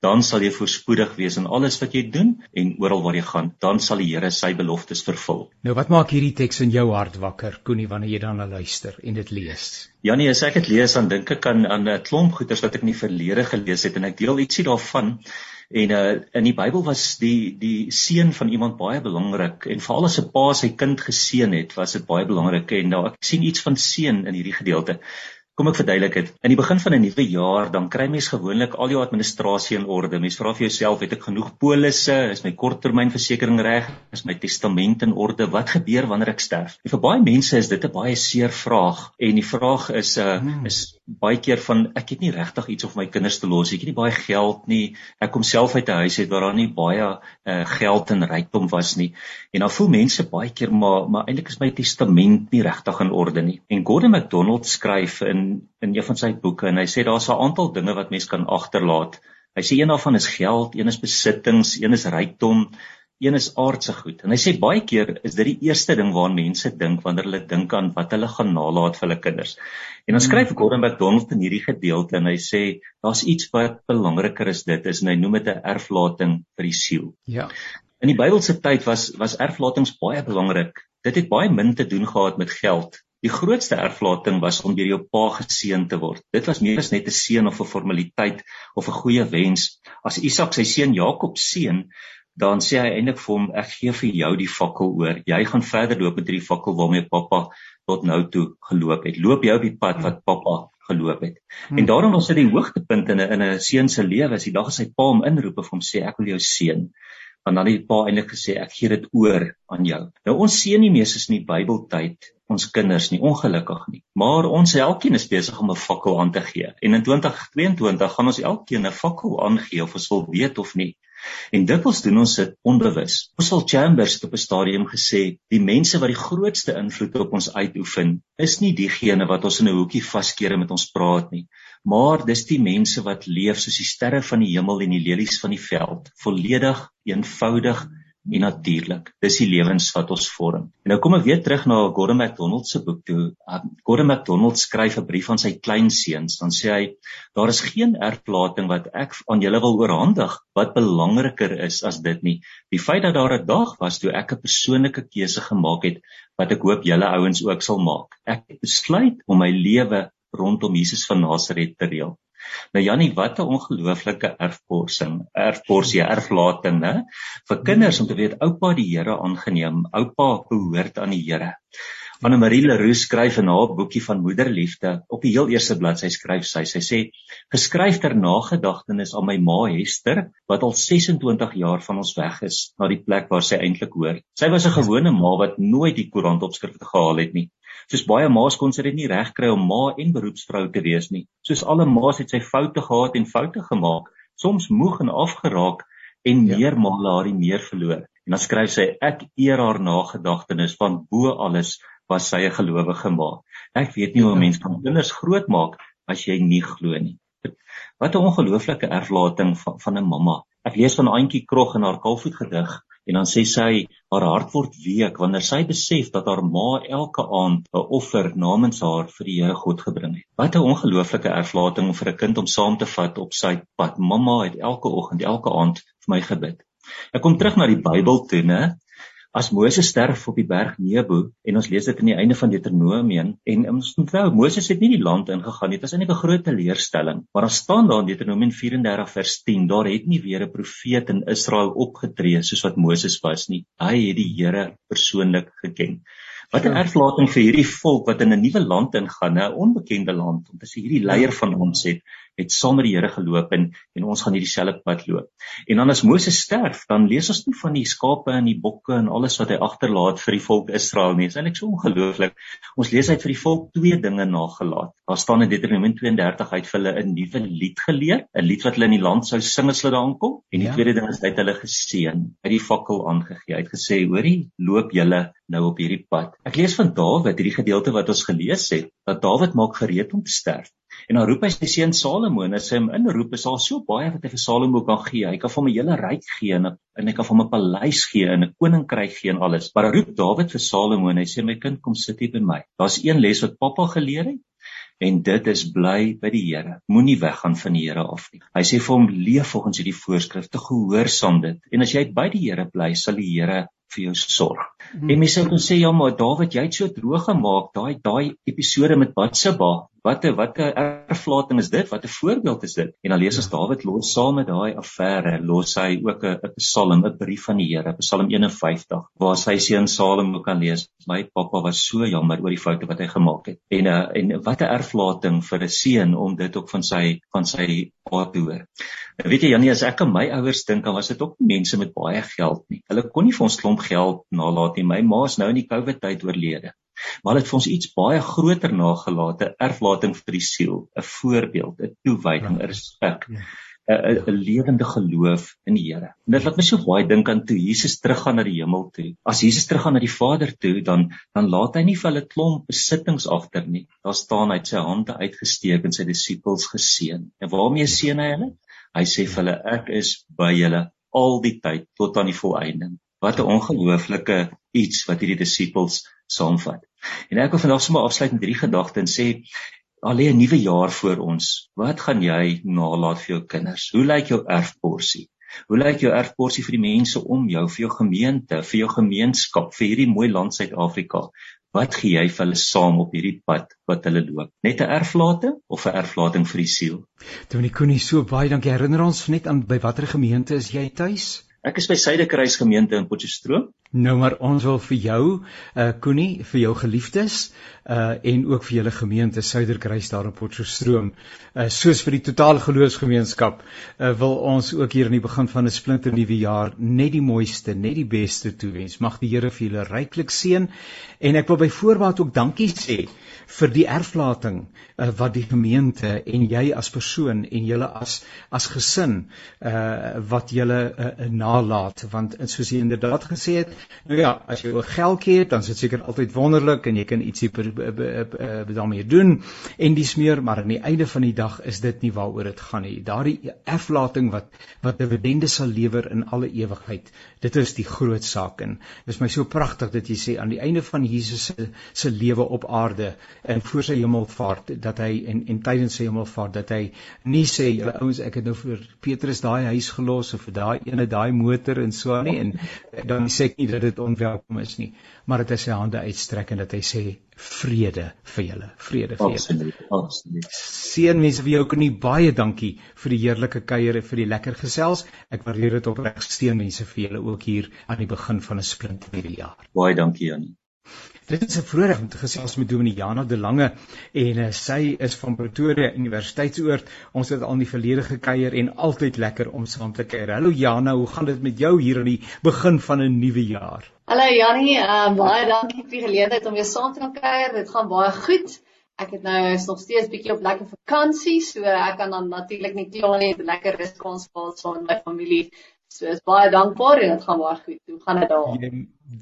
Dan sal jy voorspoedig wees in alles wat jy doen en oral waar jy gaan. Dan sal die Here sy beloftes vervul. Nou wat maak hierdie teks in jou hart wakker, Koenie, wanneer jy dan luister en dit lees? Janie, as ek dit lees, dan dink ek aan aan 'n klomp goeters wat ek in die verlede gelees het en ek deel ietsie daarvan. En uh in die Bybel was die die seën van iemand baie belangrik en veral as 'n pa sy kind geseën het, was dit baie belangrik en nou ek sien iets van seën in hierdie gedeelte. Kom ek verduidelik dit. In die begin van 'n nuwe jaar, dan kry mens gewoonlik al jou administrasie in orde. Mens vra vir jouself, het ek genoeg polisse? Is my korttermynversekering reg? Is my testament in orde? Wat gebeur wanneer ek sterf? En vir baie mense is dit 'n baie seer vraag en die vraag is 'n uh, hmm. is baie keer van ek het nie regtig iets of my kinders te los. Ek het nie baie geld nie. Ek kom self uit 'n huis uit waar daar nie baie uh, geld en rykdom was nie. En dan voel mense baie keer maar maar eintlik is my testament nie regtig in orde nie. En Gordon MacDonald skryf in in een van sy boeke en hy sê daar's 'n aantal dinge wat mens kan agterlaat. Hy sê een daarvan is geld, een is besittings, een is rykdom, een is aardse goed. En hy sê baie keer is dit die eerste ding waaraan mense dink wanneer hulle dink aan wat hulle gaan nalat vir hulle kinders. En dan skryf Gordon MacDonald in hierdie gedeelte en hy sê daar's iets wat belangriker is dit is en hy noem dit 'n erflating vir die siel. Ja. In die Bybelse tyd was was erflatings baie belangrik. Dit het baie min te doen gehad met geld. Die grootste erflating was om deur jou pa geseën te word. Dit was meer as net 'n seën of 'n formaliteit of 'n goeie wens. As Isak sy seun Jakob seën, dan sê hy eintlik vir hom ek gee vir jou die fakkel oor. Jy gaan verder loop met hierdie fakkel waarmee pappa tot nou toe geloop het. Loop jy op die pad wat pappa geloop het. Hmm. En daarom was dit die hoogtepunt in 'n in 'n seun se lewe as die dag as hy pa hom inroep en hom sê ek wil jou seën want dan het die pa eintlik gesê ek gee dit oor aan jou. Nou ons seën nie meesters in die Bybeltyd ons kinders nie ongelukkig nie, maar ons elkeen is besig om 'n fakkel aan te gee. En in 2022 gaan ons elkeen 'n fakkel aangee of ons wil weet of nie. En dikwels doen ons dit onbewus. Oswald Chambers het op 'n stadium gesê, die mense wat die grootste invloed op ons uitoefen, is nie diegene wat ons in 'n hoekie vaskeer met ons praat nie, maar dis die mense wat leef soos die sterre van die hemel en die lelies van die veld, volledig, eenvoudig en natuurlik. Dis die lewens wat ons vorm. En nou kom ek weer terug na Gordon MacDonald se boek toe. Um, Gordon MacDonald skryf 'n brief aan sy kleinseuns, dan sê hy: "Daar is geen erflating wat ek aan julle wil oorhandig wat belangriker is as dit nie. Die feit dat daar 'n dag was toe ek 'n persoonlike keuse gemaak het wat ek hoop julle ouens ook sal maak. Ek het besluit om my lewe rondom Jesus van Nasaret te reël. Nou Jannie, wat 'n ongelooflike erfporsing, erfporsie, erflating, né? Vir kinders om te weet oupa die Here aangeneem, oupa behoort aan die Here. Anne Marie Leroux skryf in haar boekie van moederliefde op die heel eerste bladsy skryf sy sy sê geskryf ter nagedagtenis aan my ma Hester wat al 26 jaar van ons weg is na die plek waar sy eintlik hoort. Sy was 'n gewone ma wat nooit die koerantopskrifte gehaal het nie. Soos baie ma's kon sy dit nie regkry om ma en beroepsvrou te wees nie. Soos alle ma's het sy foute gehad en foute gemaak, soms moeg en afgeraak en ja. meermale haar die meer verloor. En dan skryf sy ek eer haar nagedagtenis van bo alles was sy 'n gelowige ma. Ek weet nie hoe 'n mens kan kinders grootmaak as jy nie glo nie. Wat 'n ongelooflike erflating van van 'n mamma. Ek lees van Auntie Krog in haar Kalfoet gedig En dan sê sy haar hart word week wanneer sy besef dat haar ma elke aand 'n offer namens haar vir die Here God gebring het. Wat 'n ongelooflike erflating vir 'n kind om saam te vat op sy pad. Mamma het elke oggend, elke aand vir my gebid. Ek kom terug na die Bybel toe, né? As Moses sterf op die berg Nebo en ons lees dit aan die einde van Deuteronomium en ons onthou Moses het nie die land ingegaan nie. Dit was eintlik 'n groot teleurstelling. Maar daar staan daar in Deuteronomium 34 vers 10 daar het nie weer 'n profeet in Israel opgetree soos wat Moses was nie. Hy het die Here persoonlik geken. Wat 'n erflating vir hierdie volk wat in 'n nuwe land ingaan, 'n onbekende land, om te sê hierdie leier van ons het het saam met die Here geloop en en ons gaan hierdie selfde pad loop. En dan as Moses sterf, dan lees ons nie van die skape en die bokke en alles wat hy agterlaat vir die volk Israel nie. Dit is eintlik so ongelooflik. Ons lees het vir die volk twee dinge nagelaat. Daar staan in Deuteronomium 32 hy het vir hulle 'n nuwe lied geleer, 'n lied wat hulle in die land sou sing as hulle daar aankom. En die ja. tweede ding is hy het hulle geseën, uit die fakkel aangegee. Hy het gesê: "Hoorie, loop julle nou op hierdie pad." Ek lees van Dawid, hierdie gedeelte wat ons gelees het, dat Dawid maak gereed om te sterf. En dan roep hy sy seun Salomo en as hy hom inroep, is daar so baie wat hy vir Salomo kan gee. Hy kan hom 'n hele ryk gee en, en hy kan hom 'n paleis gee en 'n koninkryk gee en alles. Maar hy roep Dawid vir Salomo en hy sê my kind kom sit hier by my. Daar's een les wat pappa geleer het en dit is bly by die Here. Moenie weggaan van die Here af nie. Hy sê vir hom leef volgens hierdie voorskrifte, gehoorsaam dit. En as jy by die Here bly, sal die Here vir jou sorg. Hmm. En mense sou kon sê ja, maar Dawid, jy het so droog gemaak daai daai episode met Batsheba. Wat 'n wat 'n erflating is dit? Wat 'n voorbeeld is dit? En dan lees ons ja. Dawid los saam met daai affære, los hy ook 'n 'n Psalm, 'n brief van die Here, Psalm 51, waar sy seun Salomo kan lees, my pappa was so jammer oor die foute wat hy gemaak het. En uh, en wat 'n erflating vir 'n seun om dit ook van sy van sy pa te hoor. Nou weet jy Janie, as ek aan my ouers dink, dan was dit ook mense met baie geld nie. Hulle kon nie vir ons klomp geld nalaat nie. My ma is nou in die COVID tyd oorlede maar dit het vir ons iets baie groter nagelaat, 'n erflating vir die siel, 'n voorbeeld, 'n toewyding, 'n respek. 'n ja. 'n lewende geloof in die Here. En dit laat my so baie dink aan toe Jesus teruggaan na die hemel toe. As Jesus teruggaan na die Vader toe, dan dan laat hy nie vir hulle klomp besittings agter nie. Daar staan hy het sy hande uitgesteek en sy disippels geseën. En waarmee seën hy hulle? Hy sê vir hulle ek is by julle al die tyd tot aan die volëinding. Wat 'n ongelooflike iets wat hierdie disippels saamvat. En ek wil vandag sommer afsluit met drie gedagtes en sê al lê 'n nuwe jaar voor ons. Wat gaan jy nalat vir jou kinders? Hoe lyk jou erfporsie? Hoe lyk jou erfporsie vir die mense om jou, vir jou gemeente, vir jou gemeenskap, vir hierdie mooi land Suid-Afrika? Wat gee jy vir hulle saam op hierdie pad wat hulle loop? Net 'n erflating of 'n erflating vir die siel? Dominee Koenie, so baie dankie. Herinner ons net aan by watter gemeente is jy tuis? Ek is by Suiderkruis gemeente in Potchefstroom. Nou maar ons wil vir jou, uh Koenie, vir jou geliefdes, uh en ook vir julle gemeente Suiderkruis daar in Potchefstroom, uh soos vir die totale geloofsgemeenskap, uh wil ons ook hier aan die begin van 'n splinter nuwe jaar net die mooiste, net die beste toewens. Mag die Here vir julle ryklik seën en ek wil by voorbaat ook dankie sê vir die erflating uh, wat die gemeente en jy as persoon en julle as as gesin uh wat julle uh, nalat want soos jy inderdaad gesê het nou ja as jy oor geld het dan is dit seker altyd wonderlik en jy kan ietsie daarmee doen en dis meer maar aan die einde van die dag is dit nie waaroor dit gaan nie. Daardie erflating wat wat dividende sal lewer in alle ewigheid dit is die groot saak en dis my so pragtig dat jy sê aan die einde van Jesus se se lewe op aarde en voor sy hemelvaart dat hy en en tydens sy hemelvaart dat hy nie sê julle ouens ek het nou vir Petrus daai huis gelos of vir daai ene daai motor en so nie en dan sê ek nie dat dit onwelkom is nie maar dit is sy hande uitstrek en dat hy sê vrede vir julle vrede vir julle. Absoluut seën mense vir jou kan nie baie dankie vir die heerlike kuier en vir die lekker gesels. Ek waardeer dit opreg steen mense vir julle ook hier aan die begin van 'n splint nuwe jaar. Baie dankie Janie Dit is 'n voorreg om te gesels met Dominee Jana de Lange en uh, sy is van Pretoria Universiteitsoord. Ons het al in die verlede gekuier en altyd lekker om saam te kuier. Hallo Jana, hoe gaan dit met jou hier aan die begin van 'n nuwe jaar? Hallo Janie, uh, baie dankie vir die geleentheid om weer saam te kan kuier. Dit gaan baie goed. Ek het nou nog steeds bietjie op lekker vakansie, so ek kan dan natuurlik nie kla nie, lekker rus kon spaar saam met my familie. So is baie dankbaar en dit gaan baie goed. Hoe gaan dit daar? Jy,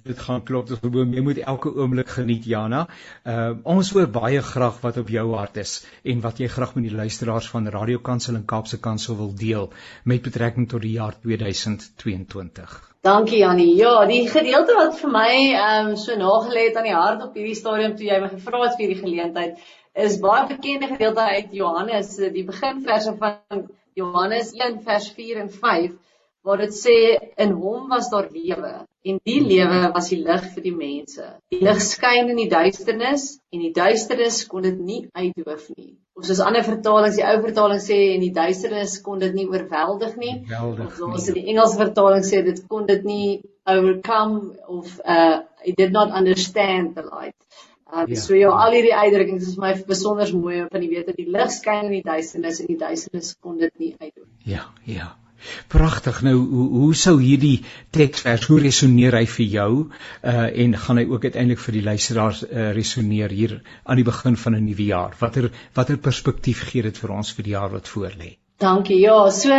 dit gaan klop, dis gewoon jy moet elke oomblik geniet Jana. Uh ons hoor baie graag wat op jou hart is en wat jy graag met die luisteraars van Radio Kansel en Kaapse Kansel wil deel met betrekking tot die jaar 2022. Dankie Jannie. Ja, die gedeelte wat vir my ehm um, so nagelê het aan die hart op hierdie stadium toe jy my gevra het vir hierdie geleentheid is baie bekende gedeelte uit Johannes, die beginverse van Johannes 1 vers 4 en 5 waar dit sê in hom was daar lewe en die lewe was die lig vir die mense. Die lig skyn in die duisternis en die duisternis kon dit nie uitdoof nie. Of soos ander vertalings, die ou vertaling sê en die duisternis kon dit nie oorweldig nie. Of soos die Engelse vertaling sê dit kon dit nie overcome of uh it did not understand the light. Uh, ja. So ja, al hierdie uitdrukkings is my besonder mooi van die wete die lig skyn in die duisternis en die duisternis kon dit nie uitdoof. Ja, ja. Pragtig. Nou hoe, hoe sou hierdie teksvers hoe resoneer hy vir jou? Uh en gaan hy ook uiteindelik vir die luisteraars uh, resoneer hier aan die begin van 'n nuwe jaar? Watter watter perspektief gee dit vir ons vir die jaar wat voorlê? Dankie. Ja, so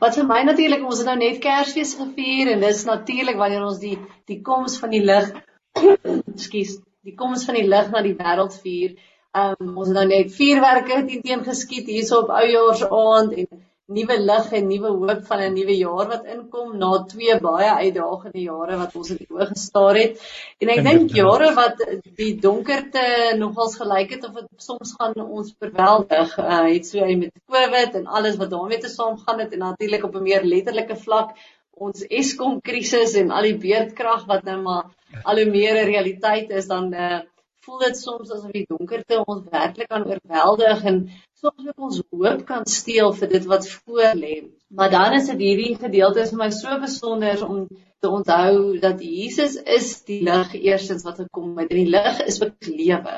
wat vir my natuurlik ons het nou net Kersfees gevier en dis natuurlik wanneer ons die die koms van die lig (coughs) ekskuus, die koms van die lig na die wêreld vier. Um ons het nou net vuurwerke teen geskiet hierso op Oujaarsaaand en nuwe lig en nuwe hoop van 'n nuwe jaar wat inkom na twee baie uitdagende jare wat ons in die oë gestaar het. En ek dink jare wat die donkerte nogals gelyk het of dit soms gaan ons verweldig, uh, het so hy met COVID en alles wat daarmee te saamgaan het en natuurlik op 'n meer letterlike vlak ons Eskom krisis en al die beerdkrag wat nou maar al hoe meer 'n realiteit is dan uh, voel dit soms asof die donkerte ons werklik kan oorweldig en soms ook ons hoop kan steel vir dit wat voor lê. Maar dan is dit hierdie gedeelte is vir my so besonder om te onthou dat Jesus is die lig eerstens wat gekom het. En die lig is ook lewe.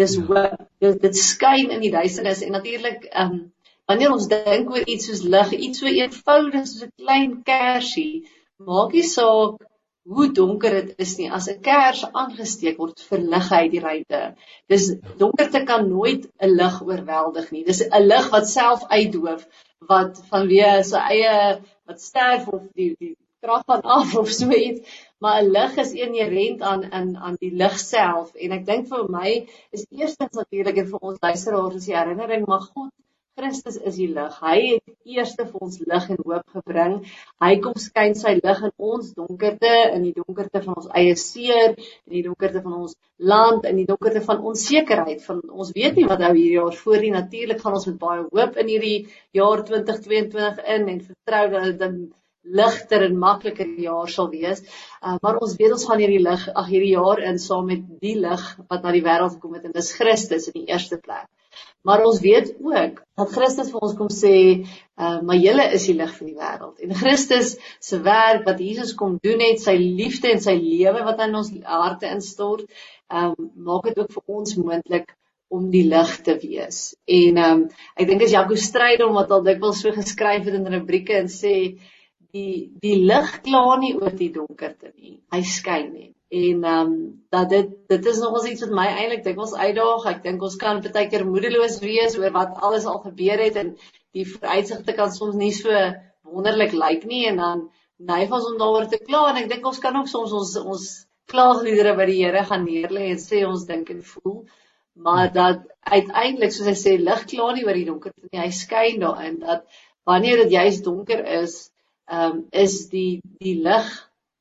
Dis ja. hoop. Dit, dit skyn in die duisternis en natuurlik ehm um, wanneer ons dink oor iets soos lig, iets so eenvoudig soos 'n klein kersie, maak nie saak hoe donker dit is nie as 'n kers aangesteek word verlig hy die ruimte. Dis donkerte kan nooit 'n lig oorweldig nie. Dis 'n lig wat self uitdoof wat vanweë sy eie wat sterf of die die krag van af of so iets, maar 'n lig is inherënt aan in aan die lig self en ek dink vir my is eerstens natuurlik en vir ons luisteraars is die herinnering maar God Christus is die lig. Hy het eerste vir ons lig en hoop gebring. Hy kom skyn sy lig in ons donkerte, in die donkerte van ons eie seer, in die donkerte van ons land, in die donkerte van onsekerheid. Van ons weet nie wat nou hierdie jaar voor nie. Natuurlik gaan ons met baie hoop in hierdie jaar 2022 in en vertrou dat dit dan ligter en makliker jaar sal wees. Uh, maar ons weet ons gaan hierdie lig, ag hierdie jaar in saam met die lig wat na die wêreld gekom het en dis Christus in die eerste plek. Maar ons weet ook dat Christus vir ons kom sê, uh, maar julle is die lig van die wêreld. En Christus se werk wat Jesus kom doen het, sy liefde en sy lewe wat in ons harte instort, um, maak dit ook vir ons moontlik om die lig te wees. En um, ek dink as Jaco stryd om wat al dikwels so geskryf het in rubrieke en sê die die lig kla nie oor die donkerte nie. Hy skyn net en ehm um, dat dit dit is nogals iets wat my eintlik dikwels uitdaag. Ek dink ons kan baie keer moedeloos wees oor wat alles al gebeur het en die vooruitsigte kan soms nie so wonderlik lyk nie en dan neig ons om daaroor te kla en ek dink ons kan ook soms ons ons klaagliedere by die Here gaan neerlê en sê ons dink en voel maar dat uiteindelik soos hy sê lig klaar nie oor die donker nie hy skyn daarin dat wanneer dit juist donker is ehm um, is die die lig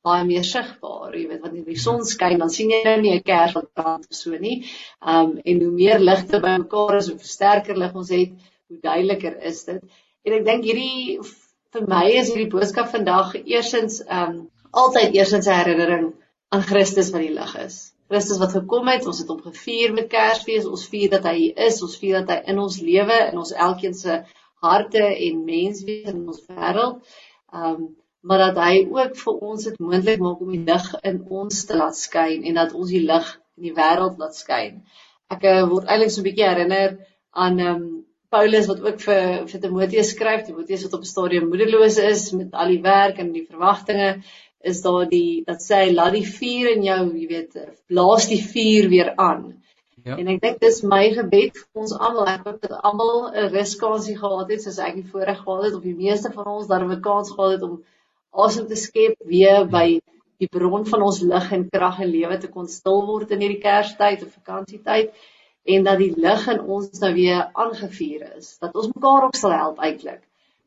baie meer sigbaar. Jy weet wanneer die son skyn, dan sien jy nou nie 'n kers wat brand so nie. Um en hoe meer ligte bymekaar is, hoe sterker lig ons het, hoe duideliker is dit. En ek dink hierdie vir my is hierdie boodskap vandag eersins um altyd eersins 'n herinnering aan Christus wat die lig is. Christus wat gekom het, ons het hom gevier met Kersfees, ons vier dat hy is, ons vier dat hy in ons lewe, in ons elkeen se harte en menswees in ons wêreld. Um maar dat hy ook vir ons dit moontlik maak om die lig in ons te laat skyn en dat ons die lig in die wêreld laat skyn. Ek uh, word eintlik so 'n bietjie herinner aan ehm um, Paulus wat ook vir vir Timoteus skryf, Timoteus wat op 'n stadium moedeloos is met al die werk en die verwagtinge, is daar die dat sê laat die vuur in jou, jy weet, blaas die vuur weer aan. Ja. En ek dink dis my gebed vir ons almal. Ek hoop dat almal 'n ruskansie gehad het soos ek die voorreg gehad het of die meeste van ons dat 'n kans gehad het om asem te skep weer by die bron van ons lig en krag en lewe te kon stil word in hierdie Kerstyd of vakansietyd en dat die lig in ons nou weer aangevuur is dat ons mekaar ook sal help eintlik.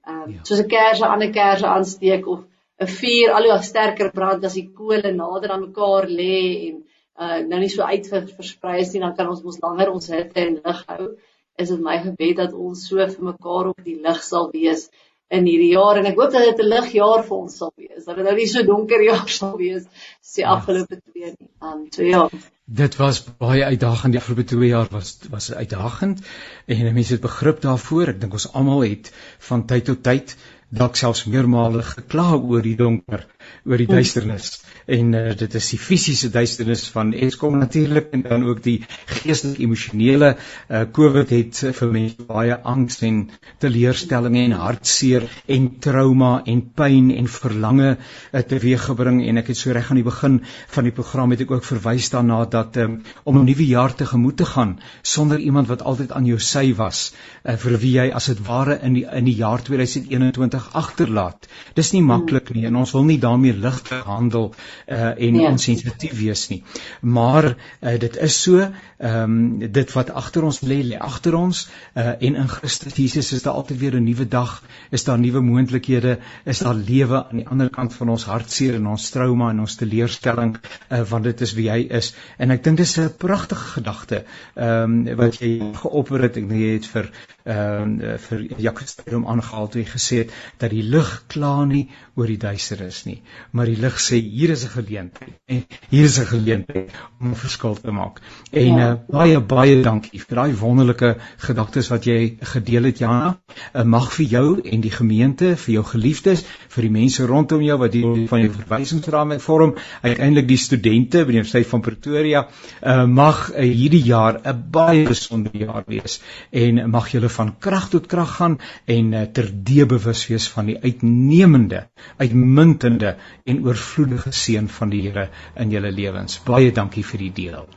Ehm um, ja. soos 'n kers 'n kers aansteek of 'n vuur al hoe sterker brand as die kole nader aan mekaar lê en uh nou nie so uit versprei is nie dan kan ons mos langer ons hitte en lig hou. Is dit my gebed dat ons so vir mekaar op die lig sal wees in hierdie jaar en ek hoop dat dit 'n ligjaar vir ons sal wees. Dat dit nou nie so donker jaar (laughs) sal wees soos die ja. afgelope twee nie. Um so ja. Dit was baie uitdagend. Die afgelope 2 jaar was was uitdagend en mense het begrip daarvoor. Ek dink ons almal het van tyd tot tyd dalk selfs meermalig gekla oor die donker, oor die duisternis. En uh, dit is die fisiese duisternis van Eskom natuurlik en dan ook die geestelike emosionele uh, COVID het vir mense baie angs en teleurstellings en hartseer en trauma en pyn en verlange uh, teweeggebring en ek het so reg aan die begin van die program het ek ook verwys daarna dat um, om 'n nuwe jaar tegemoet te gaan sonder iemand wat altyd aan jou sy was uh, vir wie jy as dit ware in die in die jaar 2021 agterlaat. Dis nie maklik nie en ons wil nie daarna daarmee ligtelik handel uh en ja. onsensitief wees nie. Maar uh, dit is so, ehm um, dit wat agter ons lê, lê agter ons uh en in Christus Jesus is daar altyd weer 'n nuwe dag, is daar nuwe moontlikhede, is daar lewe aan die ander kant van ons hartseer en ons trauma en ons teleurstelling uh want dit is wie hy is. En ek dink dis 'n pragtige gedagte ehm um, wat jy geopper het. Ek dink jy het vir ehm uh, vir Jacques Strom aangehaal toe hy gesê het dat die lig kla nie oor die duisternis nie, maar die lig sê hier is 'n geleentheid. En hier is 'n geleentheid om 'n verskil te maak. En ja. uh, baie baie dankie vir daai wonderlike gedagtes wat jy gedeel het Jana. Uh, mag vir jou en die gemeente, vir jou geliefdes, vir die mense rondom jou wat deel van jou verwysingsraam vorm, uiteindelik die studente by die Universiteit van Pretoria, uh, mag uh, hierdie jaar 'n baie besondere jaar wees en mag julle van krag tot krag gaan en uh, terdee bewus wees van die uitnemende uitmuntende en oorvloedige seën van die Here in julle lewens. Baie dankie vir die deel.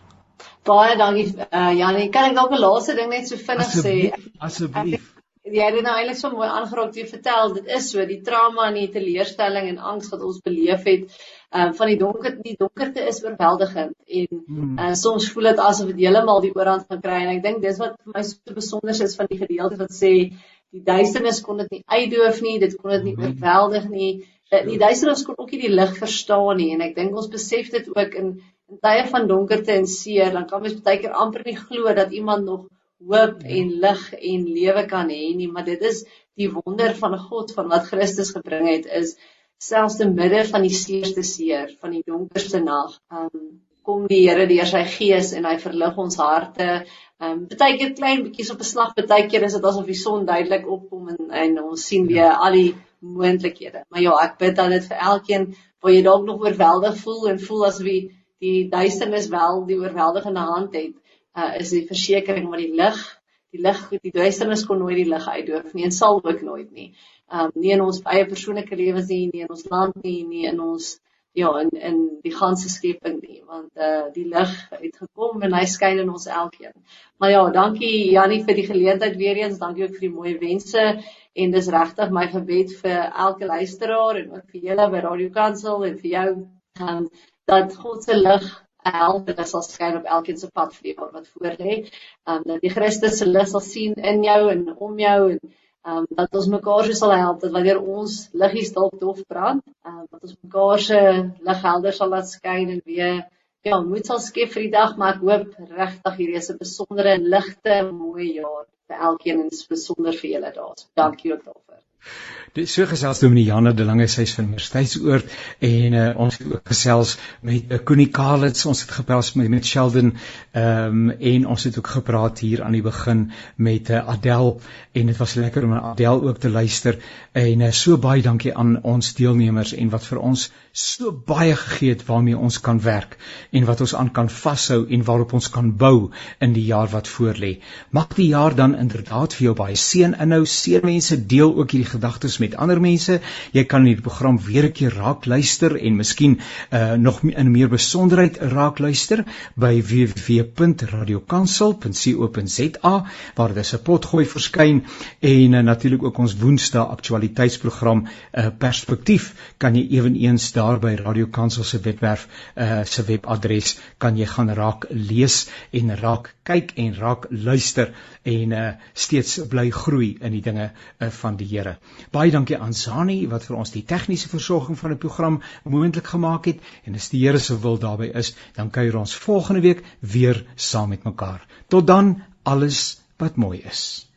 Baie dankie uh, Janie. Kan ek dalk 'n laaste ding net so vinnig sê? Asseblief. Jy het dit nou eintlik so mooi aangeraak jy vertel. Dit is so die trauma en die teleurstelling en angs wat ons beleef het uh, van die donker die donkerte is oorweldigend en uh, soms voel dit asof dit heeltemal die oorhand gaan kry en ek dink dis wat vir my so besonder is van die gedeelte wat sê die duisternis kon dit nie uitdoof nie, dit kon dit nie oorweldig nie. Die duisternis kon ook nie die lig verstaan nie en ek dink ons besef dit ook in in tye van donkerte en seer, dan kan mens baie keer amper nie glo dat iemand nog hoop en lig en lewe kan hê nie, maar dit is die wonder van God van wat Christus gebring het is selfs te midde van die seerste seer, van die donkerste nag, um, kom die Here deur sy gees en hy verlig ons harte. Ehm um, baie keer klein bietjies op 'n slag, baie keer is dit asof die son duidelik opkom en en ons sien weer al die moontlikhede. Maar ja, ek bid dat dit vir elkeen waar jy dalk nog oorweldig voel en voel asof die die duisternis wel die oorweldigende hand het, uh, is die versekering maar die lig, die lig, die duisternis kon nooit die lig uitdoof nie en sal ook nooit nie. Ehm um, nie in ons eie persoonlike lewens nie, nie in ons land nie, nie in ons ja in in die ganse skepping nie want eh uh, die lig het gekom en hy skyn in ons elkeen. Maar ja, dankie Jannie vir die geleentheid weer eens. Dankie ook vir die mooi wense en dis regtig my gebed vir elke luisteraar en ook vir julle by Radio Kansel en vir jou um, dat God se lig help en sal skyn op elkeen se pad vir die jaar wat voorlê. Ehm um, dat die Christus se lig sal sien in jou en om jou en um, dat ons mekaar so sal help dat wanneer ons liggies dalk dof brand, um, dat ons mekaar se lig helder sal laat skyn en weer ja, moed sal skep vir die dag, maar ek hoop regtig hierdie is 'n besondere ligte mooi jaar vir elkeen en besonder vir julle daar. Dankie ook daarvoor. Dit so gesels Dominee Janne de Lange sy van Universiteitsoord en uh, ons het ook gesels met uh, Koenie Kalitz, ons het gepraat met met Sheldon ehm um, en ons het ook gepraat hier aan die begin met uh, Adel en dit was lekker om aan Adel ook te luister en uh, so baie dankie aan ons deelnemers en wat vir ons so baie gegee het waarmee ons kan werk en wat ons aan kan vashou en waarop ons kan bou in die jaar wat voorlê. Mag die jaar dan inderdaad vir jou baie seën inhou. Seën mense deel ook hierdie gedagtes met ander mense. Jy kan hierdie program weer 'n keer raak luister en miskien uh, nog in meer besonderheid raak luister by www.radiokansel.co.za waar daar 'n potgooi verskyn en uh, natuurlik ook ons woensdae aktualiteitsprogram uh, perspektief kan jy ewenigs daar by Radiokansel se webwerf uh, se webadres kan jy gaan raak lees en raak kyk en raak luister en uh, steeds bly groei in die dinge uh, van die Here. Baie dankie aan Zani wat vir ons die tegniese versorging van die program moontlik gemaak het en as die Here se wil daarbey is, dan kuier ons volgende week weer saam met mekaar. Tot dan, alles wat mooi is.